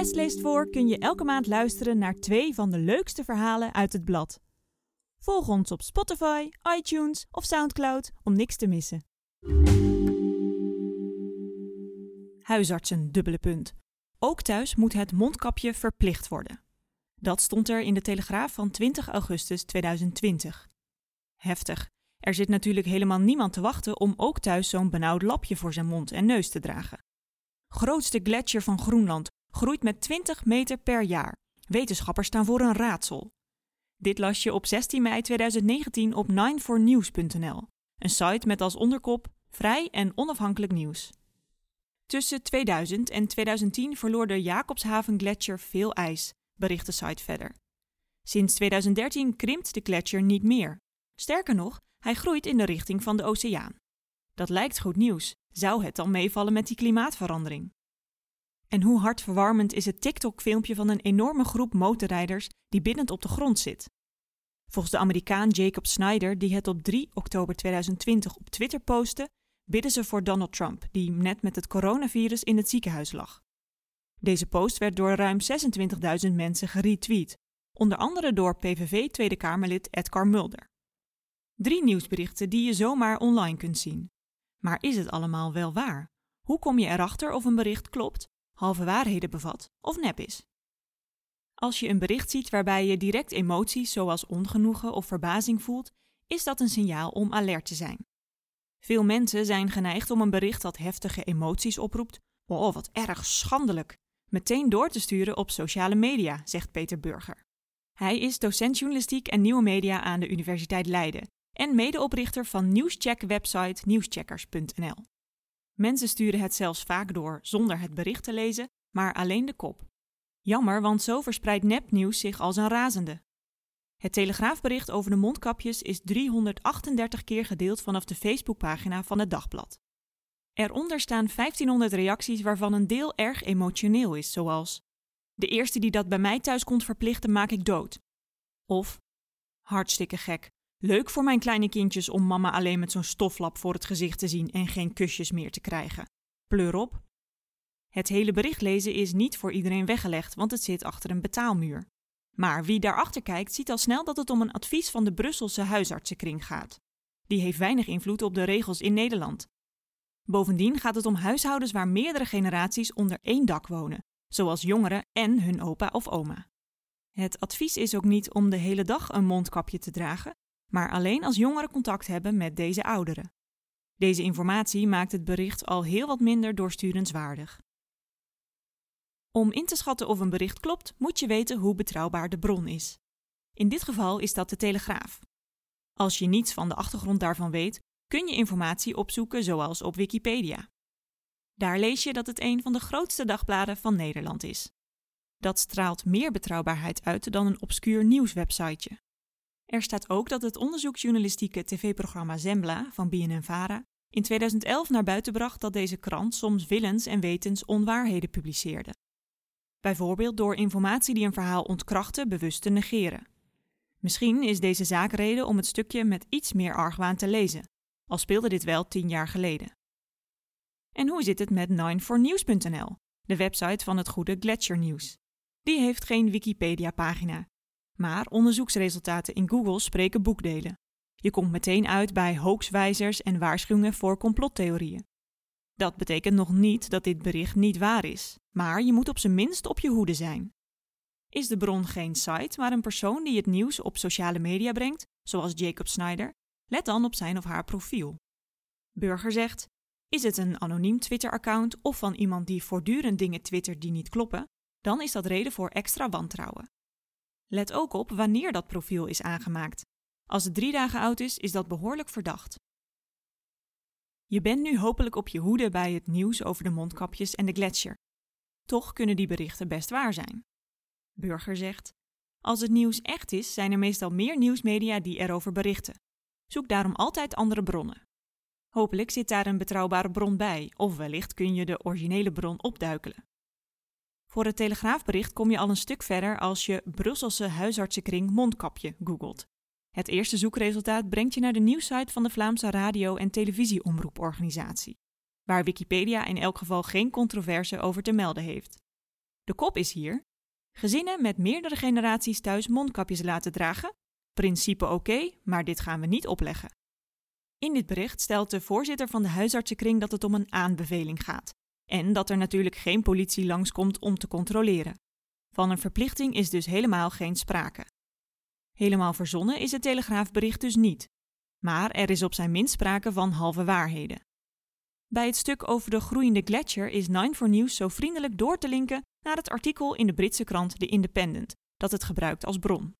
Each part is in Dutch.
West leest voor kun je elke maand luisteren naar twee van de leukste verhalen uit het blad. Volg ons op Spotify, iTunes of Soundcloud om niks te missen. Huisartsen, dubbele punt. Ook thuis moet het mondkapje verplicht worden. Dat stond er in de Telegraaf van 20 augustus 2020. Heftig. Er zit natuurlijk helemaal niemand te wachten om ook thuis zo'n benauwd lapje voor zijn mond en neus te dragen. Grootste gletsjer van Groenland groeit met 20 meter per jaar. Wetenschappers staan voor een raadsel. Dit las je op 16 mei 2019 op 9fornews.nl, een site met als onderkop vrij en onafhankelijk nieuws. Tussen 2000 en 2010 verloor de Jacobshaven Gletsjer veel ijs, bericht de site verder. Sinds 2013 krimpt de gletsjer niet meer. Sterker nog, hij groeit in de richting van de oceaan. Dat lijkt goed nieuws. Zou het dan meevallen met die klimaatverandering? En hoe hartverwarmend is het TikTok-filmpje van een enorme groep motorrijders die binnend op de grond zit? Volgens de Amerikaan Jacob Snyder, die het op 3 oktober 2020 op Twitter postte, bidden ze voor Donald Trump, die net met het coronavirus in het ziekenhuis lag. Deze post werd door ruim 26.000 mensen geretweet, onder andere door PVV Tweede Kamerlid Edgar Mulder. Drie nieuwsberichten die je zomaar online kunt zien. Maar is het allemaal wel waar? Hoe kom je erachter of een bericht klopt, halve waarheden bevat of nep is? Als je een bericht ziet waarbij je direct emoties zoals ongenoegen of verbazing voelt, is dat een signaal om alert te zijn. Veel mensen zijn geneigd om een bericht dat heftige emoties oproept, oh wat erg schandelijk, meteen door te sturen op sociale media, zegt Peter Burger. Hij is docent journalistiek en nieuwe media aan de Universiteit Leiden en medeoprichter van nieuwscheck-website nieuwscheckers.nl. Mensen sturen het zelfs vaak door zonder het bericht te lezen, maar alleen de kop. Jammer, want zo verspreidt nepnieuws zich als een razende. Het telegraafbericht over de mondkapjes is 338 keer gedeeld vanaf de Facebookpagina van het dagblad. Eronder staan 1500 reacties waarvan een deel erg emotioneel is, zoals: De eerste die dat bij mij thuis komt verplichten, maak ik dood. Of: Hartstikke gek. Leuk voor mijn kleine kindjes om mama alleen met zo'n stoflap voor het gezicht te zien en geen kusjes meer te krijgen. Pleur op. Het hele bericht lezen is niet voor iedereen weggelegd, want het zit achter een betaalmuur. Maar wie daarachter kijkt, ziet al snel dat het om een advies van de Brusselse huisartsenkring gaat. Die heeft weinig invloed op de regels in Nederland. Bovendien gaat het om huishoudens waar meerdere generaties onder één dak wonen, zoals jongeren en hun opa of oma. Het advies is ook niet om de hele dag een mondkapje te dragen, maar alleen als jongeren contact hebben met deze ouderen. Deze informatie maakt het bericht al heel wat minder doorsturenswaardig. Om in te schatten of een bericht klopt, moet je weten hoe betrouwbaar de bron is. In dit geval is dat de Telegraaf. Als je niets van de achtergrond daarvan weet, kun je informatie opzoeken zoals op Wikipedia. Daar lees je dat het een van de grootste dagbladen van Nederland is. Dat straalt meer betrouwbaarheid uit dan een obscuur nieuwswebsiteje. Er staat ook dat het onderzoeksjournalistieke tv-programma Zembla van BNNVARA in 2011 naar buiten bracht dat deze krant soms willens en wetens onwaarheden publiceerde. Bijvoorbeeld door informatie die een verhaal ontkrachtte bewust te negeren. Misschien is deze zaak reden om het stukje met iets meer argwaan te lezen, al speelde dit wel tien jaar geleden. En hoe zit het met 9fornews.nl, de website van het goede Gletscher Nieuws? Die heeft geen Wikipedia-pagina, maar onderzoeksresultaten in Google spreken boekdelen. Je komt meteen uit bij hoaxwijzers en waarschuwingen voor complottheorieën. Dat betekent nog niet dat dit bericht niet waar is, maar je moet op zijn minst op je hoede zijn. Is de bron geen site, maar een persoon die het nieuws op sociale media brengt, zoals Jacob Snyder, let dan op zijn of haar profiel. Burger zegt: Is het een anoniem Twitter-account of van iemand die voortdurend dingen twittert die niet kloppen, dan is dat reden voor extra wantrouwen. Let ook op wanneer dat profiel is aangemaakt. Als het drie dagen oud is, is dat behoorlijk verdacht. Je bent nu hopelijk op je hoede bij het nieuws over de mondkapjes en de gletsjer. Toch kunnen die berichten best waar zijn. Burger zegt: Als het nieuws echt is, zijn er meestal meer nieuwsmedia die erover berichten. Zoek daarom altijd andere bronnen. Hopelijk zit daar een betrouwbare bron bij, of wellicht kun je de originele bron opduikelen. Voor het telegraafbericht kom je al een stuk verder als je Brusselse huisartsenkring mondkapje googelt. Het eerste zoekresultaat brengt je naar de nieuwsite van de Vlaamse radio- en televisieomroeporganisatie, waar Wikipedia in elk geval geen controverse over te melden heeft. De kop is hier: gezinnen met meerdere generaties thuis mondkapjes laten dragen. Principe oké, maar dit gaan we niet opleggen. In dit bericht stelt de voorzitter van de huisartsenkring dat het om een aanbeveling gaat en dat er natuurlijk geen politie langskomt om te controleren. Van een verplichting is dus helemaal geen sprake. Helemaal verzonnen is het telegraafbericht dus niet, maar er is op zijn minst sprake van halve waarheden. Bij het stuk over de groeiende gletsjer is 9 News zo vriendelijk door te linken naar het artikel in de Britse krant The Independent, dat het gebruikt als bron.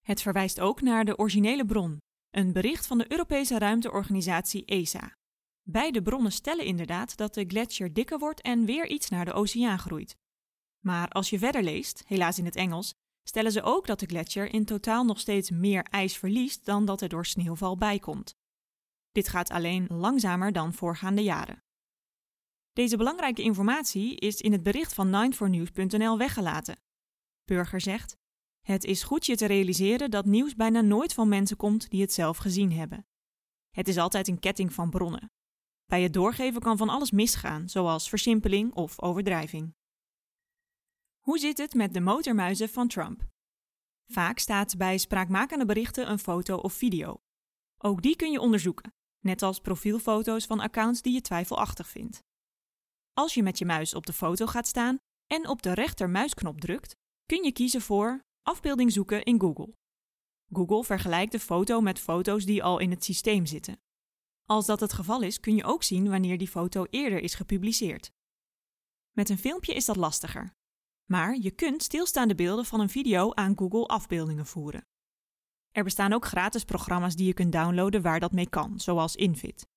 Het verwijst ook naar de originele bron, een bericht van de Europese ruimteorganisatie ESA. Beide bronnen stellen inderdaad dat de gletsjer dikker wordt en weer iets naar de oceaan groeit. Maar als je verder leest, helaas in het Engels, stellen ze ook dat de gletsjer in totaal nog steeds meer ijs verliest dan dat er door sneeuwval bijkomt. Dit gaat alleen langzamer dan voorgaande jaren. Deze belangrijke informatie is in het bericht van 9fornews.nl weggelaten. Burger zegt: Het is goed je te realiseren dat nieuws bijna nooit van mensen komt die het zelf gezien hebben. Het is altijd een ketting van bronnen. Bij het doorgeven kan van alles misgaan, zoals versimpeling of overdrijving. Hoe zit het met de motormuizen van Trump? Vaak staat bij spraakmakende berichten een foto of video. Ook die kun je onderzoeken, net als profielfoto's van accounts die je twijfelachtig vindt. Als je met je muis op de foto gaat staan en op de rechtermuisknop drukt, kun je kiezen voor afbeelding zoeken in Google. Google vergelijkt de foto met foto's die al in het systeem zitten. Als dat het geval is, kun je ook zien wanneer die foto eerder is gepubliceerd. Met een filmpje is dat lastiger. Maar je kunt stilstaande beelden van een video aan Google afbeeldingen voeren. Er bestaan ook gratis programma's die je kunt downloaden waar dat mee kan, zoals Infit.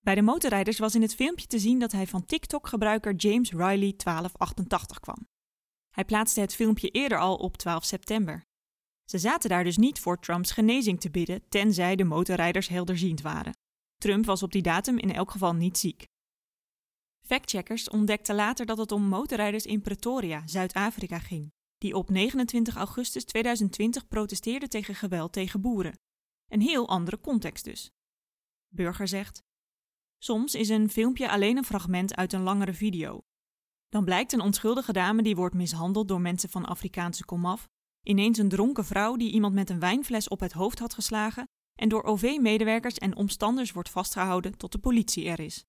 Bij de motorrijders was in het filmpje te zien dat hij van TikTok-gebruiker James Riley 1288 kwam. Hij plaatste het filmpje eerder al op 12 september. Ze zaten daar dus niet voor Trumps genezing te bidden, tenzij de motorrijders helderziend waren. Trump was op die datum in elk geval niet ziek. Factcheckers ontdekten later dat het om motorrijders in Pretoria, Zuid-Afrika ging, die op 29 augustus 2020 protesteerden tegen geweld tegen boeren. Een heel andere context dus. Burger zegt: Soms is een filmpje alleen een fragment uit een langere video. Dan blijkt een onschuldige dame die wordt mishandeld door mensen van Afrikaanse komaf ineens een dronken vrouw die iemand met een wijnfles op het hoofd had geslagen en door OV-medewerkers en omstanders wordt vastgehouden tot de politie er is.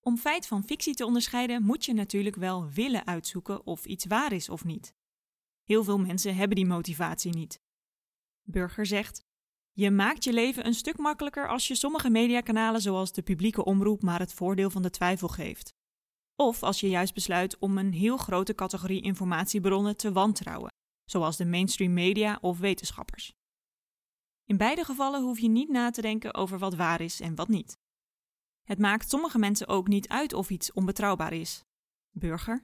Om feit van fictie te onderscheiden moet je natuurlijk wel willen uitzoeken of iets waar is of niet. Heel veel mensen hebben die motivatie niet. Burger zegt: Je maakt je leven een stuk makkelijker als je sommige mediakanalen zoals de publieke omroep maar het voordeel van de twijfel geeft. Of als je juist besluit om een heel grote categorie informatiebronnen te wantrouwen zoals de mainstream media of wetenschappers. In beide gevallen hoef je niet na te denken over wat waar is en wat niet. Het maakt sommige mensen ook niet uit of iets onbetrouwbaar is. Burger.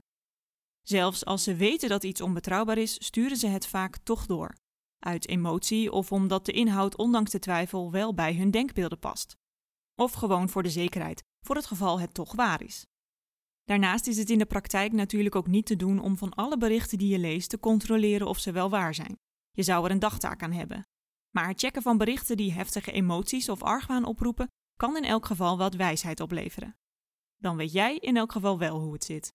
Zelfs als ze weten dat iets onbetrouwbaar is, sturen ze het vaak toch door. Uit emotie of omdat de inhoud ondanks de twijfel wel bij hun denkbeelden past. Of gewoon voor de zekerheid, voor het geval het toch waar is. Daarnaast is het in de praktijk natuurlijk ook niet te doen om van alle berichten die je leest te controleren of ze wel waar zijn. Je zou er een dagtaak aan hebben. Maar het checken van berichten die heftige emoties of argwaan oproepen, kan in elk geval wat wijsheid opleveren. Dan weet jij in elk geval wel hoe het zit.